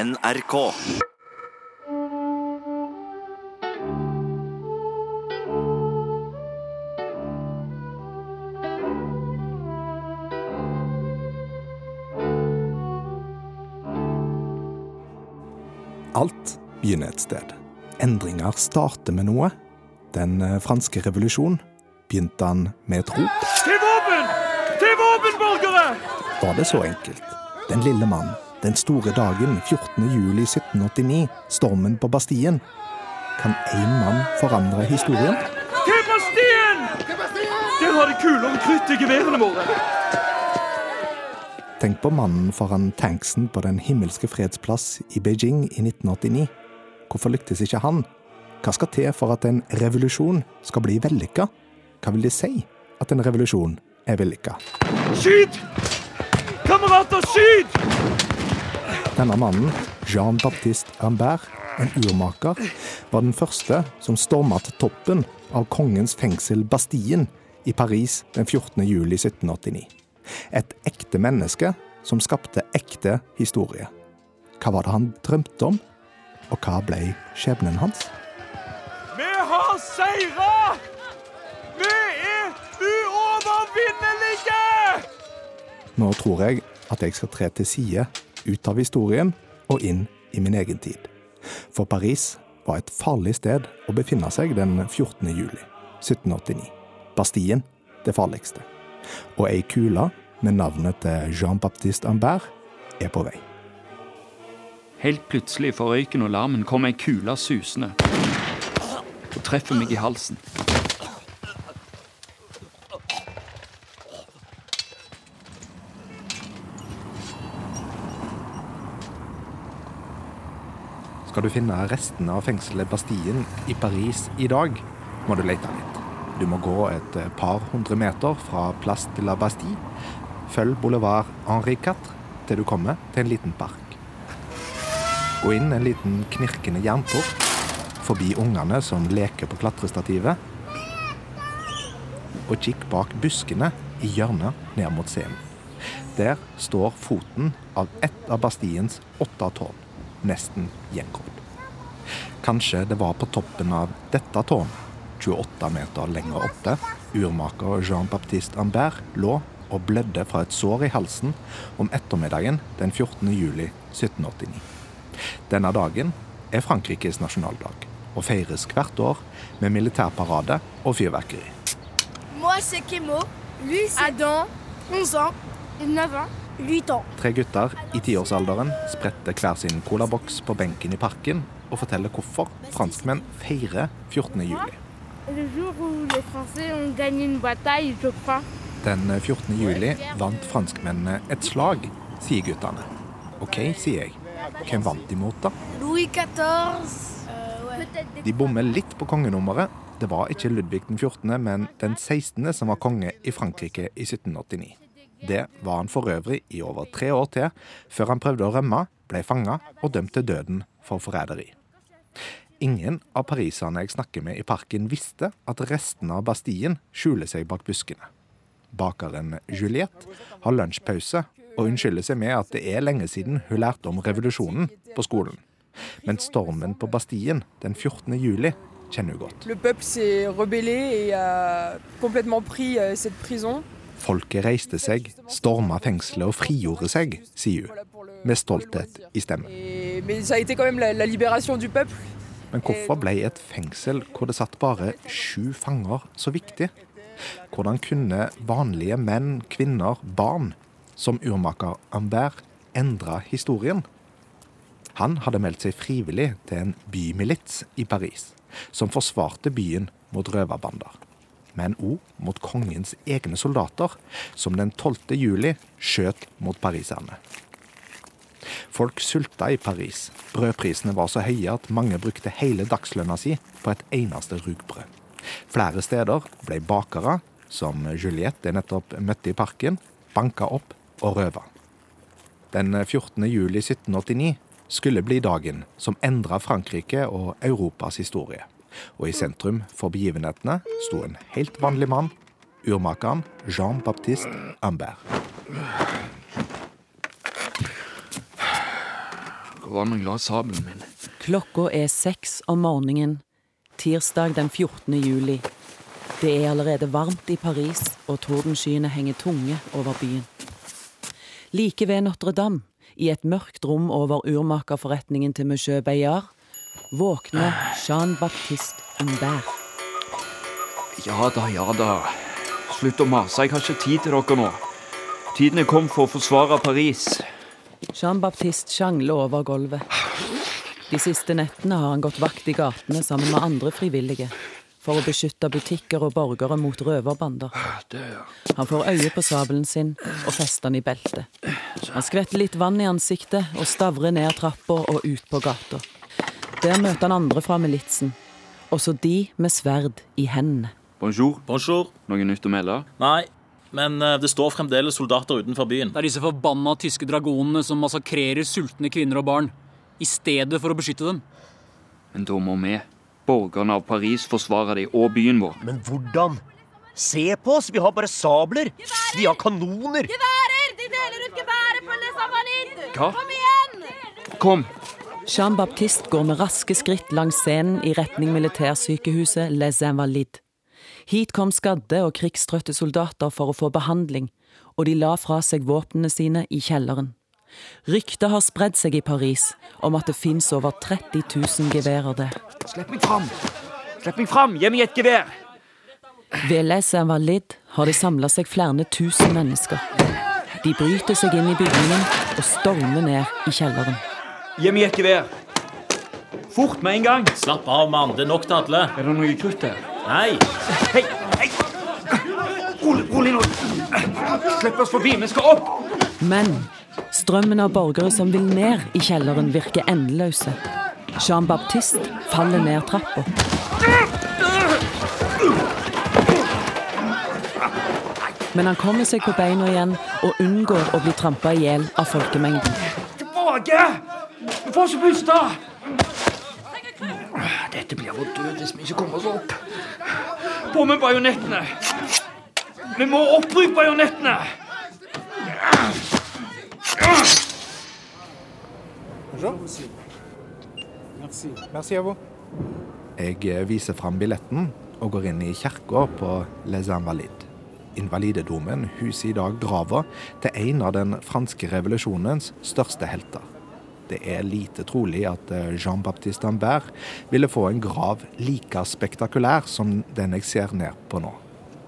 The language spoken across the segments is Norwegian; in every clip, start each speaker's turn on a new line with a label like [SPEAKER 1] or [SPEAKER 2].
[SPEAKER 1] NRK.
[SPEAKER 2] Alt begynner et sted. Endringer starter med noe. Den eh, franske revolusjon begynte han med et rop.
[SPEAKER 3] Til våpen! Til våpen, borgere!
[SPEAKER 2] Var det så enkelt? Den lille mann, den store dagen 14. juli 1789, stormen på Bastien. Kan én mann forandre historien?
[SPEAKER 3] Til Bastien! Der har de kuler og krutt i geværene våre.
[SPEAKER 2] Tenk på mannen foran tanksen på Den himmelske fredsplass i Beijing i 1989. Hvorfor lyktes ikke han? Hva skal til for at en revolusjon skal bli vellykka? Hva vil det si at en revolusjon er vellykka?
[SPEAKER 3] Skyt! Kamerater, skyt!
[SPEAKER 2] Denne mannen, Jean-Baptiste Rambert, en urmaker, var den første som storma til toppen av kongens fengsel Bastien i Paris den 14. juli 1789. Et ekte menneske som skapte ekte historie. Hva var det han drømte om, og hva ble skjebnen hans?
[SPEAKER 3] Vi har seira! Vi er uovervinnelige!
[SPEAKER 2] Nå tror jeg at jeg skal tre til side, ut av historien og inn i min egen tid. For Paris var et farlig sted å befinne seg den 14. juli 1789. Bastien det farligste. Og ei kule med navnet til Jean-Baptiste Ambert er på vei.
[SPEAKER 4] Helt plutselig for røyken og larmen kom ei kule susende og treffer meg i halsen.
[SPEAKER 2] Skal du finne restene av fengselet Bastien i Paris i dag, må du lete litt. Du må gå et par hundre meter fra Place de la Bastille. Følg boulevard Henri IV til du kommer til en liten park. Gå inn en liten knirkende jernport, forbi ungene som leker på klatrestativet, og kikk bak buskene i hjørnet ned mot scenen. Der står foten av ett av Bastiens åtte tårn, nesten gjengrodd. Kanskje det var på toppen av dette tårnet 28 meter lenger oppe, urmaker Jean-Baptiste Ambert lå og blødde fra et sår i halsen om ettermiddagen den 14. juli 1789. Denne dagen er Frankrikes nasjonaldag og feires hvert år med militærparade og fyrverkeri.
[SPEAKER 5] Moi, c'est Kemo. Lui, c'est Adam. 11 ans. 9 ans. 8 ans.
[SPEAKER 2] Tre gutter i tiårsalderen spretter hver sin colaboks på benken i parken og forteller hvorfor franskmenn feirer 14. juli.
[SPEAKER 5] Le jour où les Français ont gagné une bataille, je crois.
[SPEAKER 2] Den 14. juli vant franskmennene et slag, sier guttene. OK, sier jeg. Hvem vant de mot, da?
[SPEAKER 5] Louis XIV. Euh,
[SPEAKER 2] De bommer litt på kongenummeret. Det var ikke Ludvig den 14., men den 16. som var konge i Frankrike i 1789. Det var han for øvrig i over tre år til, før han prøvde å rømme, ble fanga og dømt til døden for forræderi. Ingen av pariserne jeg snakker med i parken, visste at restene av Bastien skjuler seg bak buskene. Bakeren Juliette har lunsjpause og unnskylder seg med at det er lenge siden hun lærte om revolusjonen på skolen. Men stormen på Bastien den 14. juli kjenner hun godt.
[SPEAKER 6] Le peuple s'est rebellé et a complètement pris euh, cette prison.
[SPEAKER 2] Folket reiste seg, storma fengselet og frigjorde seg, sier hun, med stolthet i stemmen. Men hvorfor ble et fengsel hvor det satt bare sju fanger, så viktig? Hvordan kunne vanlige menn, kvinner, barn, som urmaker Ambert, endre historien? Han hadde meldt seg frivillig til en bymilits i Paris, som forsvarte byen mot røverbander. Men òg mot kongens egne soldater, som den 12. juli skjøt mot pariserne. Folk sulta i Paris. Brødprisene var så høye at mange brukte hele dagslønna si på et eneste rugbrød. Flere steder ble bakere, som Juliette jeg nettopp møtte i parken, banka opp og røva. Den 14. juli 1789 skulle bli dagen som endra Frankrike og Europas historie. Og i sentrum for begivenhetene sto en helt vanlig mann, urmakeren Jean-Baptiste Ambert.
[SPEAKER 4] Hvor var den glade sabelen min?
[SPEAKER 1] Klokka er seks om morgenen, tirsdag den 14. juli. Det er allerede varmt i Paris, og tordenskyene henger tunge over byen. Like ved Notre-Dame, i et mørkt rom over urmakerforretningen til monsieur Bayard, våkner Jean-Baptiste Humbert.
[SPEAKER 4] Ja da, ja da. Slutt å mase, jeg har ikke tid til dere nå. Tiden er kommet for å forsvare Paris.
[SPEAKER 1] Jean-Baptiste sjangler over gulvet. De siste nettene har han gått vakt i gatene sammen med andre frivillige for å beskytte butikker og borgere mot røverbander. Han får øye på sabelen sin og fester den i beltet. Han skvetter litt vann i ansiktet og stavrer ned trappa og ut på gata. Der møter han andre fra militsen, også de med sverd i hendene.
[SPEAKER 4] Bonjour.
[SPEAKER 7] Bonjour.
[SPEAKER 4] Noe nytt å melde?
[SPEAKER 7] Nei, men eh, det står fremdeles soldater utenfor byen.
[SPEAKER 8] Det er disse forbanna tyske dragonene som massakrerer sultne kvinner og barn. I stedet for å beskytte dem.
[SPEAKER 4] Men da må vi, borgerne av Paris, forsvare dem og byen vår.
[SPEAKER 9] Men hvordan? Se på oss, vi har bare sabler. Vi har kanoner.
[SPEAKER 5] Geværer! De deler ut geværer på Les Invalides!
[SPEAKER 4] Hva?
[SPEAKER 5] Kom igjen!
[SPEAKER 4] Kom!
[SPEAKER 1] Jean-Baptiste går med raske skritt langs scenen i retning militærsykehuset Les Invalides. Hit kom skadde og krigstrøtte soldater for å få behandling, og de la fra seg våpnene sine i kjelleren. Ryktet har spredd seg i Paris om at det fins over 30 000 geværer der.
[SPEAKER 4] Slipp meg fram! Slipp meg fram! Gi meg et gevær!
[SPEAKER 1] Ved Les Invalides har det samla seg flere tusen mennesker. De bryter seg inn i bygningen og stormer ned i kjelleren.
[SPEAKER 4] Gi meg et gevær! Fort med en gang!
[SPEAKER 7] Slapp av, mann. Det er nok til alle.
[SPEAKER 4] Er det noe krutt her?
[SPEAKER 7] Nei.
[SPEAKER 4] Hei! Hei! Rolig, rolig nå! Slipp oss forbi, vi skal opp!
[SPEAKER 1] Men strømmen av borgere som vil ned i kjelleren, virker endeløse. Jean-Baptiste faller ned trappa. Men han kommer seg på beina igjen og unngår å bli trampa i hjel av folkemengden.
[SPEAKER 4] Tilbake! Puste! Dette blir vår død hvis vi ikke kommer oss opp. På med bajonettene! Vi må oppbruke bajonettene!
[SPEAKER 2] Merci à vous. Jeg eh, viser fram billetten og går inn i kirka på Les Invalides. Invalidedomen huser i dag grava til en av den franske revolusjonens største helter. Det er lite trolig at eh, Jean-Baptiste Ambert ville få en grav like spektakulær som den jeg ser ned på nå.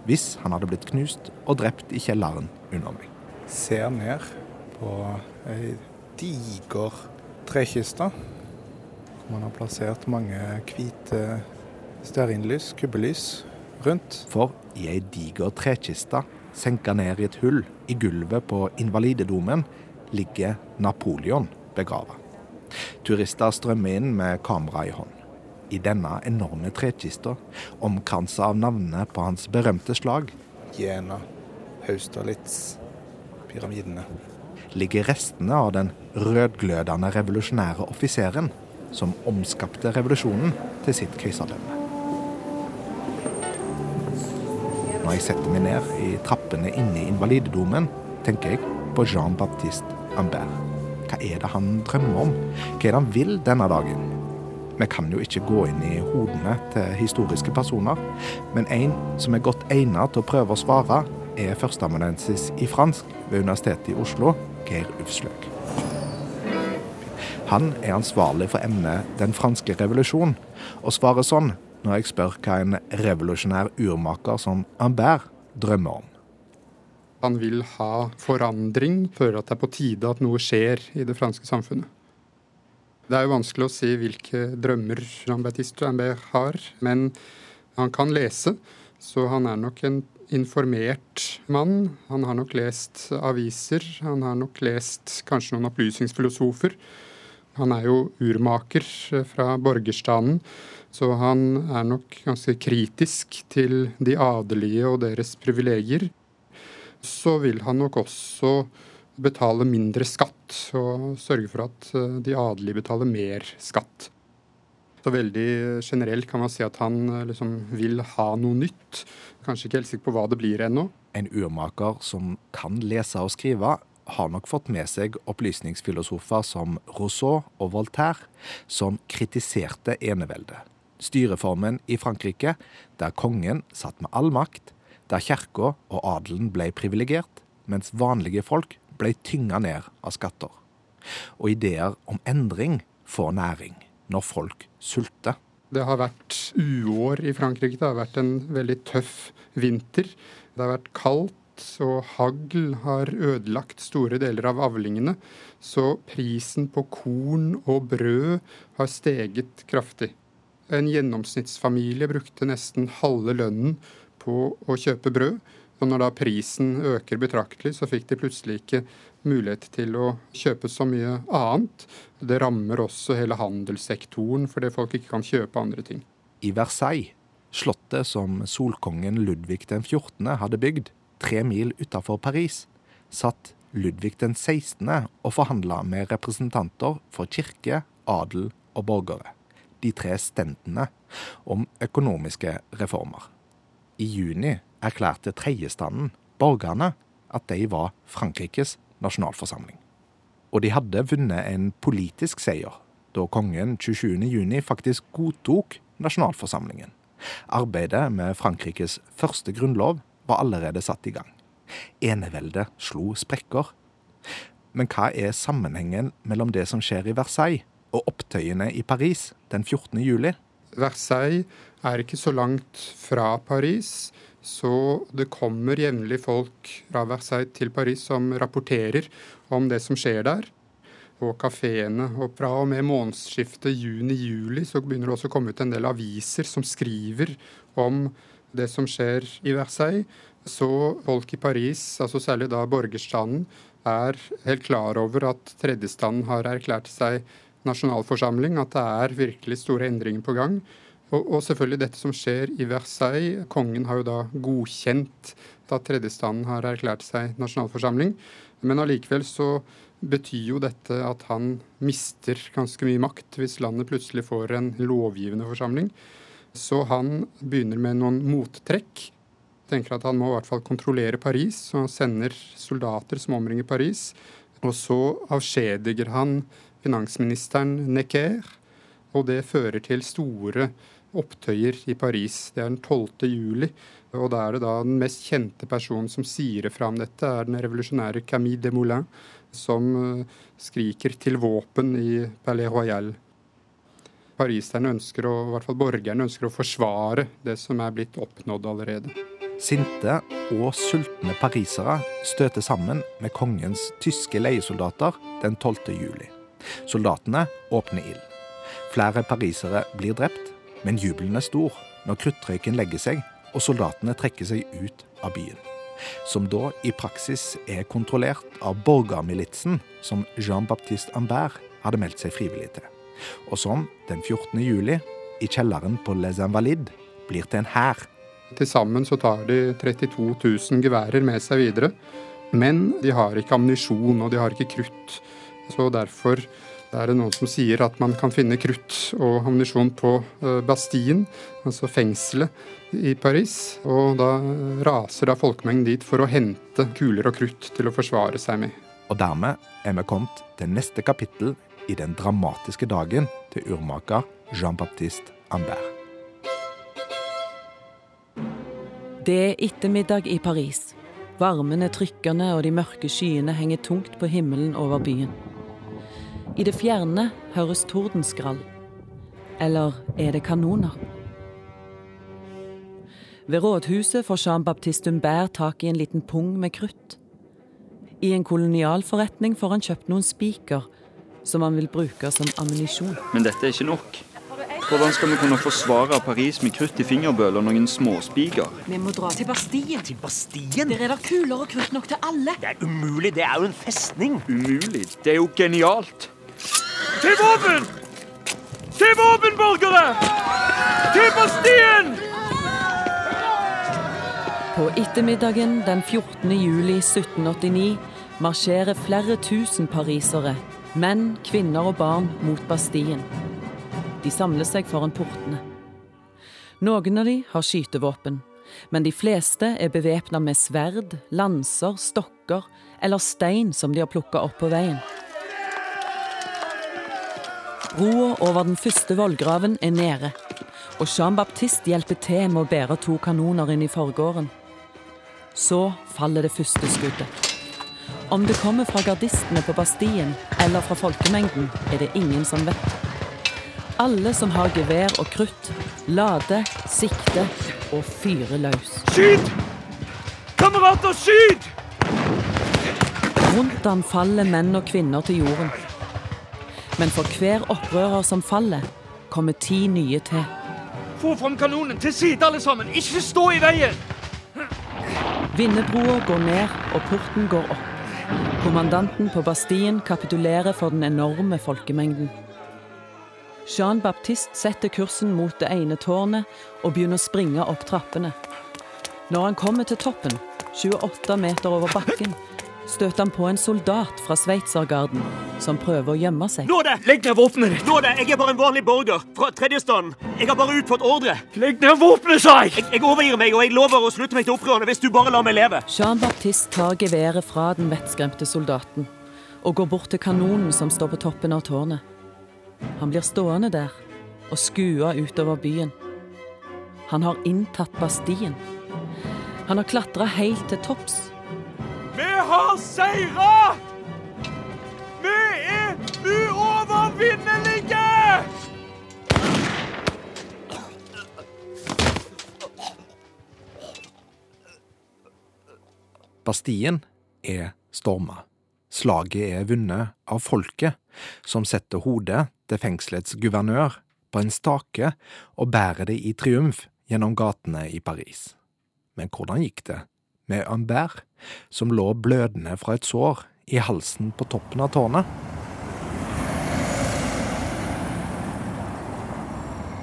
[SPEAKER 2] Hvis han hadde blitt knust og drept i kjelleren under meg. Ser ned på ei diger trekiste. Hvor man har plassert mange hvite stearinlys, kubbelys, rundt. For i ei diger trekiste, senka ned i et hull i gulvet på Invalidedomen, ligger Napoleon begrava. Turister strømmer inn med kamera i hånd. I denne enorme trekista, omkransa av navnene på hans berømte slag, Jena, Austerlitz, pyramidene, ligger restene av den rødglødende revolusjonære offiseren som omskapte revolusjonen til sitt keiserdømme. Når jeg setter meg ned i trappene inne i Invalidedomen, tenker jeg på Jean-Baptiste Ambert. Hva er det han drømmer om? Hva er det han vil denne dagen? Vi kan jo ikke gå inn i hodene til historiske personer, men en som er godt egnet til å prøve å svare, er førsteamanuensis i fransk ved Universitetet i Oslo, Geir Ufsløk. Han er ansvarlig for emnet Den franske revolusjon, og svarer sånn når jeg spør hva en revolusjonær urmaker som Ambert drømmer om.
[SPEAKER 10] Han vil ha forandring, føler at det er på tide at noe skjer i det franske samfunnet. Det er jo vanskelig å si hvilke drømmer Jean-Baptiste Ambert har, men han kan lese, så han er nok en informert mann. Han har nok lest aviser, han har nok lest kanskje noen opplysningsfilosofer. Han er jo urmaker fra borgerstanden, så han er nok ganske kritisk til de adelige og deres privilegier. Så vil han nok også betale mindre skatt, og sørge for at eh, de adelige betaler mer skatt. Så veldig generelt kan man si at han eh, liksom vil ha noe nytt. Kanskje ikke helt sikker på hva det blir ennå.
[SPEAKER 2] En urmaker som kan lese og skrive, har nok fått med seg opplysningsfilosofer som Rousseau og Voltaire, som kritiserte eneveldet. Styreformen i Frankrike, der kongen satt med all makt, der kirka og adelen ble privilegert, mens vanlige folk ble tynga ned av skatter. Og ideer om endring får næring når folk sulter.
[SPEAKER 10] Det har vært uår i Frankrike. Det har vært en veldig tøff vinter. Det har vært kaldt, og hagl har ødelagt store deler av avlingene. Så prisen på korn og brød har steget kraftig. En gjennomsnittsfamilie brukte nesten halve lønnen på å kjøpe brød. Og når da prisen øker betraktelig, så fikk de plutselig ikke mulighet til å kjøpe så mye annet. Det rammer også hele handelssektoren, fordi folk ikke kan kjøpe andre ting.
[SPEAKER 2] I Versailles, slottet som solkongen Ludvig den 14. hadde bygd, tre mil utafor Paris, satt Ludvig den 16. og forhandla med representanter for kirke, adel og borgere, de tre stendene, om økonomiske reformer. I juni erklærte tredjestanden, borgerne, at de var Frankrikes nasjonalforsamling. Og de hadde vunnet en politisk seier da kongen 27.6 faktisk godtok nasjonalforsamlingen. Arbeidet med Frankrikes første grunnlov var allerede satt i gang. Eneveldet slo sprekker. Men hva er sammenhengen mellom det som skjer i Versailles og opptøyene i Paris den 14. juli?
[SPEAKER 10] Versailles er ikke så langt fra Paris. Så det kommer jevnlig folk fra Versailles til Paris som rapporterer om det som skjer der. På kafeene. Og fra og med månedsskiftet juni-juli så begynner det også å komme ut en del aviser som skriver om det som skjer i Versailles. Så folk i Paris, altså særlig da borgerstanden, er helt klar over at tredjestanden har erklært seg nasjonalforsamling, at det er virkelig store endringer på gang. Og, og, selvfølgelig dette som skjer i Versailles. Kongen har jo da godkjent at tredjestanden har erklært seg nasjonalforsamling. Men allikevel så betyr jo dette at han mister ganske mye makt hvis landet plutselig får en lovgivende forsamling. Så han begynner med noen mottrekk. Tenker at han må i hvert fall kontrollere Paris, så han sender soldater som omringer Paris. Og så avskjediger han finansministeren Necker, og det fører til store opptøyer i Paris. Det er den 12. juli. Og da er det da den mest kjente personen som sier fra om dette, er den revolusjonære Camille Desmoulins, som eh, skriker til våpen i Palais Royal. Pariserne ønsker, og i hvert fall borgerne ønsker å forsvare det som er blitt oppnådd allerede.
[SPEAKER 2] Sinte og sultne parisere støter sammen med kongens tyske leiesoldater den 12. juli. Soldatene åpner ild. Flere parisere blir drept, men jubelen er stor når kruttrøyken legger seg og soldatene trekker seg ut av byen. Som da i praksis er kontrollert av borgermilitsen som Jean-Baptiste Ambert hadde meldt seg frivillig til. Og som den 14. juli, i kjelleren på Les Invalides, blir til en hær.
[SPEAKER 10] Til sammen så tar de 32 000 geværer med seg videre. Men de har ikke ammunisjon, og de har ikke krutt. Så derfor er det noen som sier at man kan finne krutt og ammunisjon på eh, Bastien, altså fengselet i Paris. Og da raser da folkemengden dit for å hente kuler og krutt til å forsvare seg med.
[SPEAKER 2] Og dermed er vi kommet til neste kapittel i den dramatiske dagen til urmaker Jean-Baptiste Ambert.
[SPEAKER 1] Det er ettermiddag i Paris. Varmen er trykkende, og de mørke skyene henger tungt på himmelen over byen. I det fjerne høres tordenskrall. Eller er det kanoner? Ved rådhuset får Jean-Baptiste Humbert tak i en liten pung med krutt. I en kolonialforretning får han kjøpt noen spiker som han vil bruke som ammunisjon.
[SPEAKER 4] Men dette er ikke nok. Hvordan skal vi kunne forsvare Paris med krutt i fingerbøl og noen småspiker?
[SPEAKER 11] Vi må dra til Bastien.
[SPEAKER 9] Til Bastien?
[SPEAKER 11] Der er det kuler og krutt nok til alle.
[SPEAKER 9] Det er umulig. Det er jo en festning.
[SPEAKER 4] Umulig? Det er jo genialt.
[SPEAKER 3] Til våpen! Til våpen, borgere! Til Bastien!
[SPEAKER 1] På ettermiddagen den 14. juli 1789 marsjerer flere tusen parisere, menn, kvinner og barn, mot Bastien. De samler seg foran portene. Noen av de har skytevåpen, Men de fleste er bevæpna med sverd, lanser, stokker eller stein som de har plukka opp på veien. Broa over den første vollgraven er nede, og Jean Baptiste hjelper til med å bære to kanoner inn i forgården. Så faller det første skuddet. Om det kommer fra gardistene på Bastien eller fra folkemengden, er det ingen som vet. Alle som har gevær og krutt, lader, sikter og fyrer løs.
[SPEAKER 3] Skyt! Kamerater, skyt!
[SPEAKER 1] Rundt han faller menn og kvinner til jorden. Men for hver opprører som faller, kommer ti nye til.
[SPEAKER 3] Få fram kanonen til side, alle sammen. Ikke stå i veien!
[SPEAKER 1] Vinnerbroa går ned, og porten går opp. Kommandanten på Bastien kapitulerer for den enorme folkemengden. Jean Baptiste setter kursen mot det ene tårnet og begynner å springe opp trappene. Når han kommer til toppen, 28 meter over bakken, støter han på en soldat fra sveitsergarden som prøver å gjemme seg.
[SPEAKER 9] Nå det!
[SPEAKER 3] Legg ned våpenet ditt!
[SPEAKER 9] Nåde, jeg er bare en vanlig borger fra tredjestanden. Jeg har bare utført ordre.
[SPEAKER 3] Legg ned våpenet, sa jeg!
[SPEAKER 9] Jeg, jeg overgir meg, og jeg lover å slutte meg til opprørerne hvis du bare lar meg leve.
[SPEAKER 1] Jean Baptiste tar geværet fra den vettskremte soldaten og går bort til kanonen som står på toppen av tårnet. Han blir stående der og skue utover byen. Han har inntatt Bastien. Han har klatra helt til topps.
[SPEAKER 3] Vi har seira! Vi er uovervinnelige!
[SPEAKER 2] Bastien er storma. Slaget er vunnet av folket, som setter hodet til fengselets guvernør på en stake og bærer det i triumf gjennom gatene i Paris. Men hvordan gikk det med Humbert, som lå blødende fra et sår i halsen på toppen av tårnet?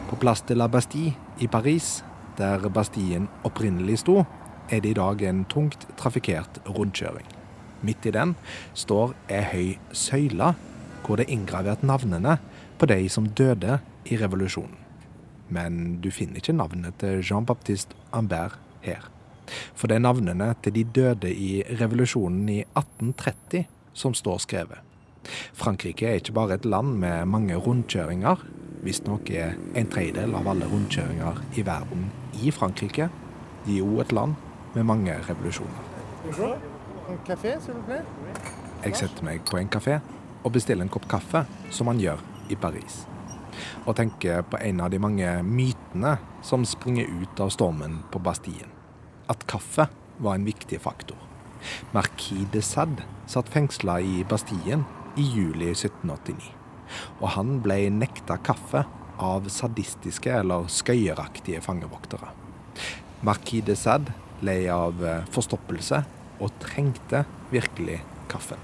[SPEAKER 2] På Place de la Bastille i Paris, der Bastien opprinnelig sto, er det i dag en tungt trafikkert rundkjøring. Midt i den står ei høy søyle hvor det er inngravert navnene på de som døde i revolusjonen. Men du finner ikke navnet til Jean-Baptiste Ambert her. For det er navnene til de døde i revolusjonen i 1830 som står skrevet. Frankrike er ikke bare et land med mange rundkjøringer. Visstnok er en tredjedel av alle rundkjøringer i verden i Frankrike. De er òg et land med mange revolusjoner. Jeg setter meg på en kafé og bestiller en kopp kaffe, som man gjør i Paris. Og tenker på en av de mange mytene som springer ut av stormen på Bastien. At kaffe var en viktig faktor. Marquis de Sade satt fengsla i Bastien i juli 1789. Og han ble nekta kaffe av sadistiske eller skøyeraktige fangevoktere. Marquis de Sade lei av forstoppelse og trengte virkelig kaffen.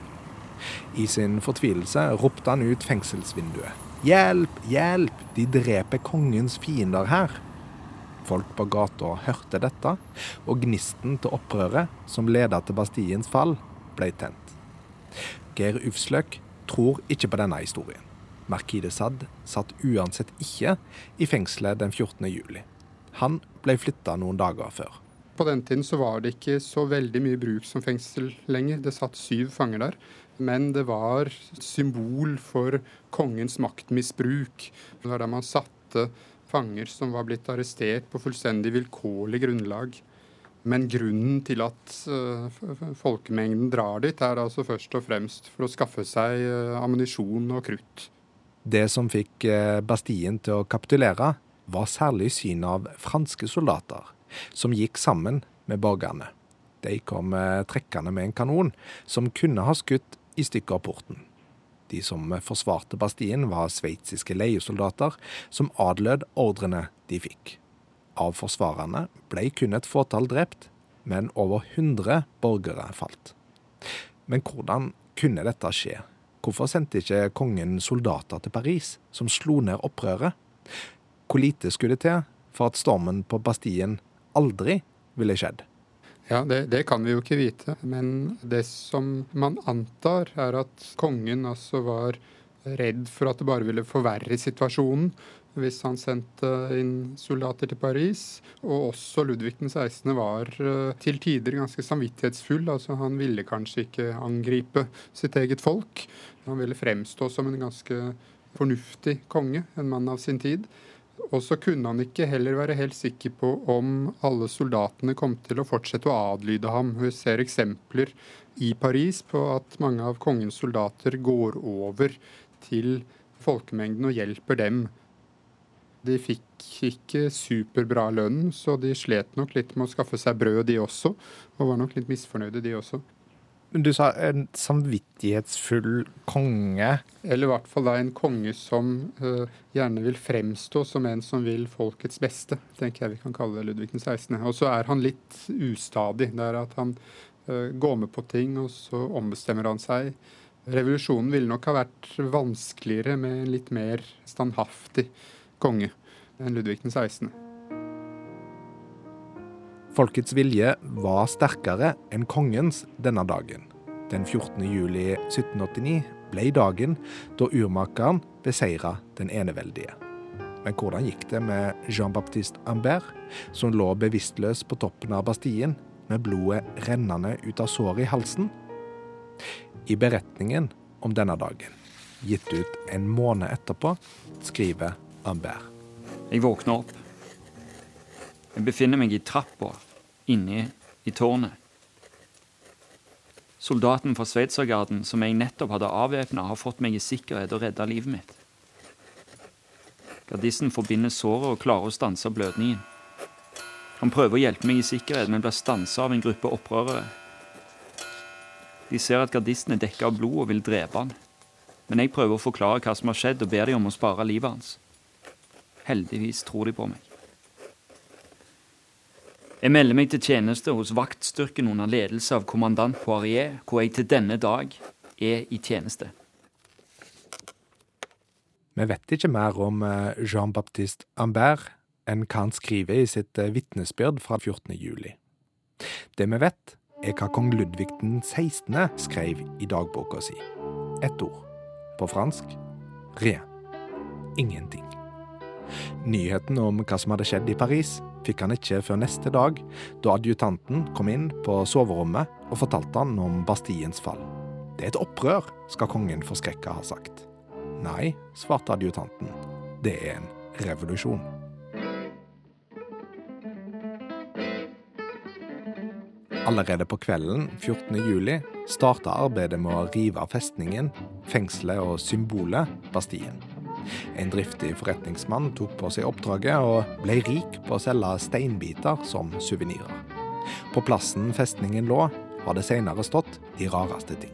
[SPEAKER 2] I sin fortvilelse ropte han ut fengselsvinduet. Hjelp, hjelp, de dreper kongens fiender her. Folk på gata hørte dette, og gnisten til opprøret som leda til Bastiens fall, ble tent. Geir Ufsløk tror ikke på denne historien. Marquis de Sade satt uansett ikke i fengselet den 14. juli. Han ble flytta noen dager før.
[SPEAKER 10] På den tiden så var det ikke så veldig mye bruk som fengsel lenger. Det satt syv fanger der. Men det var symbol for kongens maktmisbruk. Det var der man satte fanger som var blitt arrestert på fullstendig vilkårlig grunnlag. Men grunnen til at uh, folkemengden drar dit, er altså først og fremst for å skaffe seg uh, ammunisjon og krutt.
[SPEAKER 2] Det som fikk uh, Bastien til å kapitulere, var særlig synet av franske soldater som gikk sammen med borgerne. De kom trekkende med en kanon som kunne ha skutt i stykker porten. De som forsvarte Bastien, var sveitsiske leiesoldater som adlød ordrene de fikk. Av forsvarerne ble kun et fåtall drept, men over 100 borgere falt. Men hvordan kunne dette skje? Hvorfor sendte ikke kongen soldater til Paris, som slo ned opprøret? Hvor lite skulle det til for at stormen på Bastien aldri ville skjedd?
[SPEAKER 10] Ja, det, det, kan vi jo ikke vite. Men det som man antar, er at kongen altså var redd for at det bare ville forverre situasjonen hvis han sendte inn soldater til Paris. Og også Ludvig den 16. var uh, til tider ganske samvittighetsfull. altså Han ville kanskje ikke angripe sitt eget folk. Han ville fremstå som en ganske fornuftig konge, en mann av sin tid. Og så kunne han ikke heller være helt sikker på om alle soldatene kom til å fortsette å adlyde ham. Vi ser eksempler i Paris på at mange av kongens soldater går over til folkemengden og hjelper dem. De fikk ikke superbra lønn, så de slet nok litt med å skaffe seg brød, de også. Og var nok litt misfornøyde, de også.
[SPEAKER 2] Du sa en samvittighetsfull konge.
[SPEAKER 10] Eller i hvert fall da en konge som uh, gjerne vil fremstå som en som vil folkets beste, tenker jeg vi kan kalle Ludvig den 16. Og så er han litt ustadig. Det er at han uh, går med på ting, og så ombestemmer han seg. Revolusjonen ville nok ha vært vanskeligere med en litt mer standhaftig konge enn Ludvig den 16.
[SPEAKER 2] Folkets vilje var sterkere enn kongens denne dagen. Den 14. juli 1789 ble dagen da urmakeren beseira den eneveldige. Men hvordan gikk det med Jean-Baptiste Ambert, som lå bevisstløs på toppen av Bastien med blodet rennende ut av såret i halsen? I beretningen om denne dagen, gitt ut en måned etterpå, skriver Ambert.
[SPEAKER 4] Jeg våkner opp. Jeg befinner meg i trappa inne i tårnet. Soldaten fra Sveitsergarden som jeg nettopp hadde avvæpna, har fått meg i sikkerhet og redda livet mitt. Gardisten forbinder såret og klarer å stanse blødningen. Han prøver å hjelpe meg i sikkerhet, men blir stansa av en gruppe opprørere. De ser at gardisten er dekka av blod og vil drepe han. Men jeg prøver å forklare hva som har skjedd, og ber de om å spare livet hans. Heldigvis tror de på meg. Jeg melder meg til tjeneste hos vaktstyrken under ledelse av kommandant Poirier, hvor jeg til denne dag er i tjeneste.
[SPEAKER 2] Vi vet ikke mer om eh, Jean-Baptiste Ambert enn hva han skriver i sitt eh, vitnesbyrd fra 14. juli. Det vi vet, er hva kong Ludvig den 16. skrev i dagboka si. Ett ord. På fransk rien. Ingenting. Nyheten om hva som hadde skjedd i Paris, fikk han ikke før neste dag, da adjutanten kom inn på soverommet og fortalte han om Bastiens fall. Det er et opprør, skal kongen forskrekka ha sagt. Nei, svarte adjutanten. Det er en revolusjon. Allerede på kvelden 14. juli starta arbeidet med å rive av festningen, fengselet og symbolet Bastien. En driftig forretningsmann tok på seg oppdraget og ble rik på å selge steinbiter som suvenirer. På plassen festningen lå, har det senere stått de rareste ting.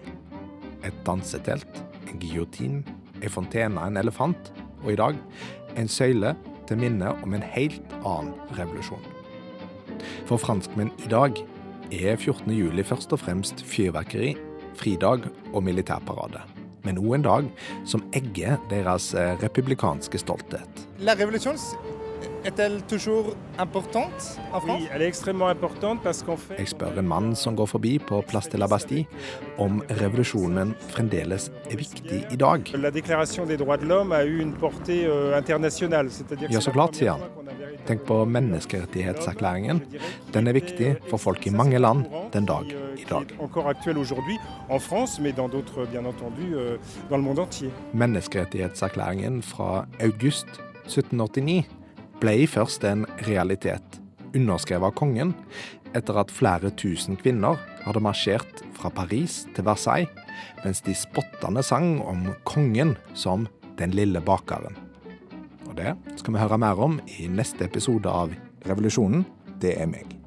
[SPEAKER 2] Et dansetelt, en giotin, ei fontene, en elefant, og i dag en søyle til minne om en helt annen revolusjon. For franskmenn i dag er 14. juli først og fremst fyrverkeri, fridag og militærparade men òg en dag som egger deres eh, republikanske stolthet.
[SPEAKER 12] La revolution est-elle toujours importante en France?
[SPEAKER 13] Oui, elle est extrêmement importante parce qu'en fait...
[SPEAKER 2] Jeg spør en mann som går forbi på Place de la Bastille om revolusjonen fremdeles er viktig i dag.
[SPEAKER 13] La déclaration des droits de l'homme a eu une portée euh, internationale,
[SPEAKER 2] Ja, så klart, sier han. Tenk på menneskerettighetserklæringen. Den er viktig for folk i mange land den dag i dag.
[SPEAKER 13] Euh,
[SPEAKER 2] Menneskerettighetserklæringen fra august 1789 ble først en realitet, underskrevet av kongen, etter at flere tusen kvinner hadde marsjert fra Paris til Versailles, mens de spottende sang om kongen som den lille bakeren. Og det skal vi høre mer om i neste episode av Revolusjonen. Det er meg.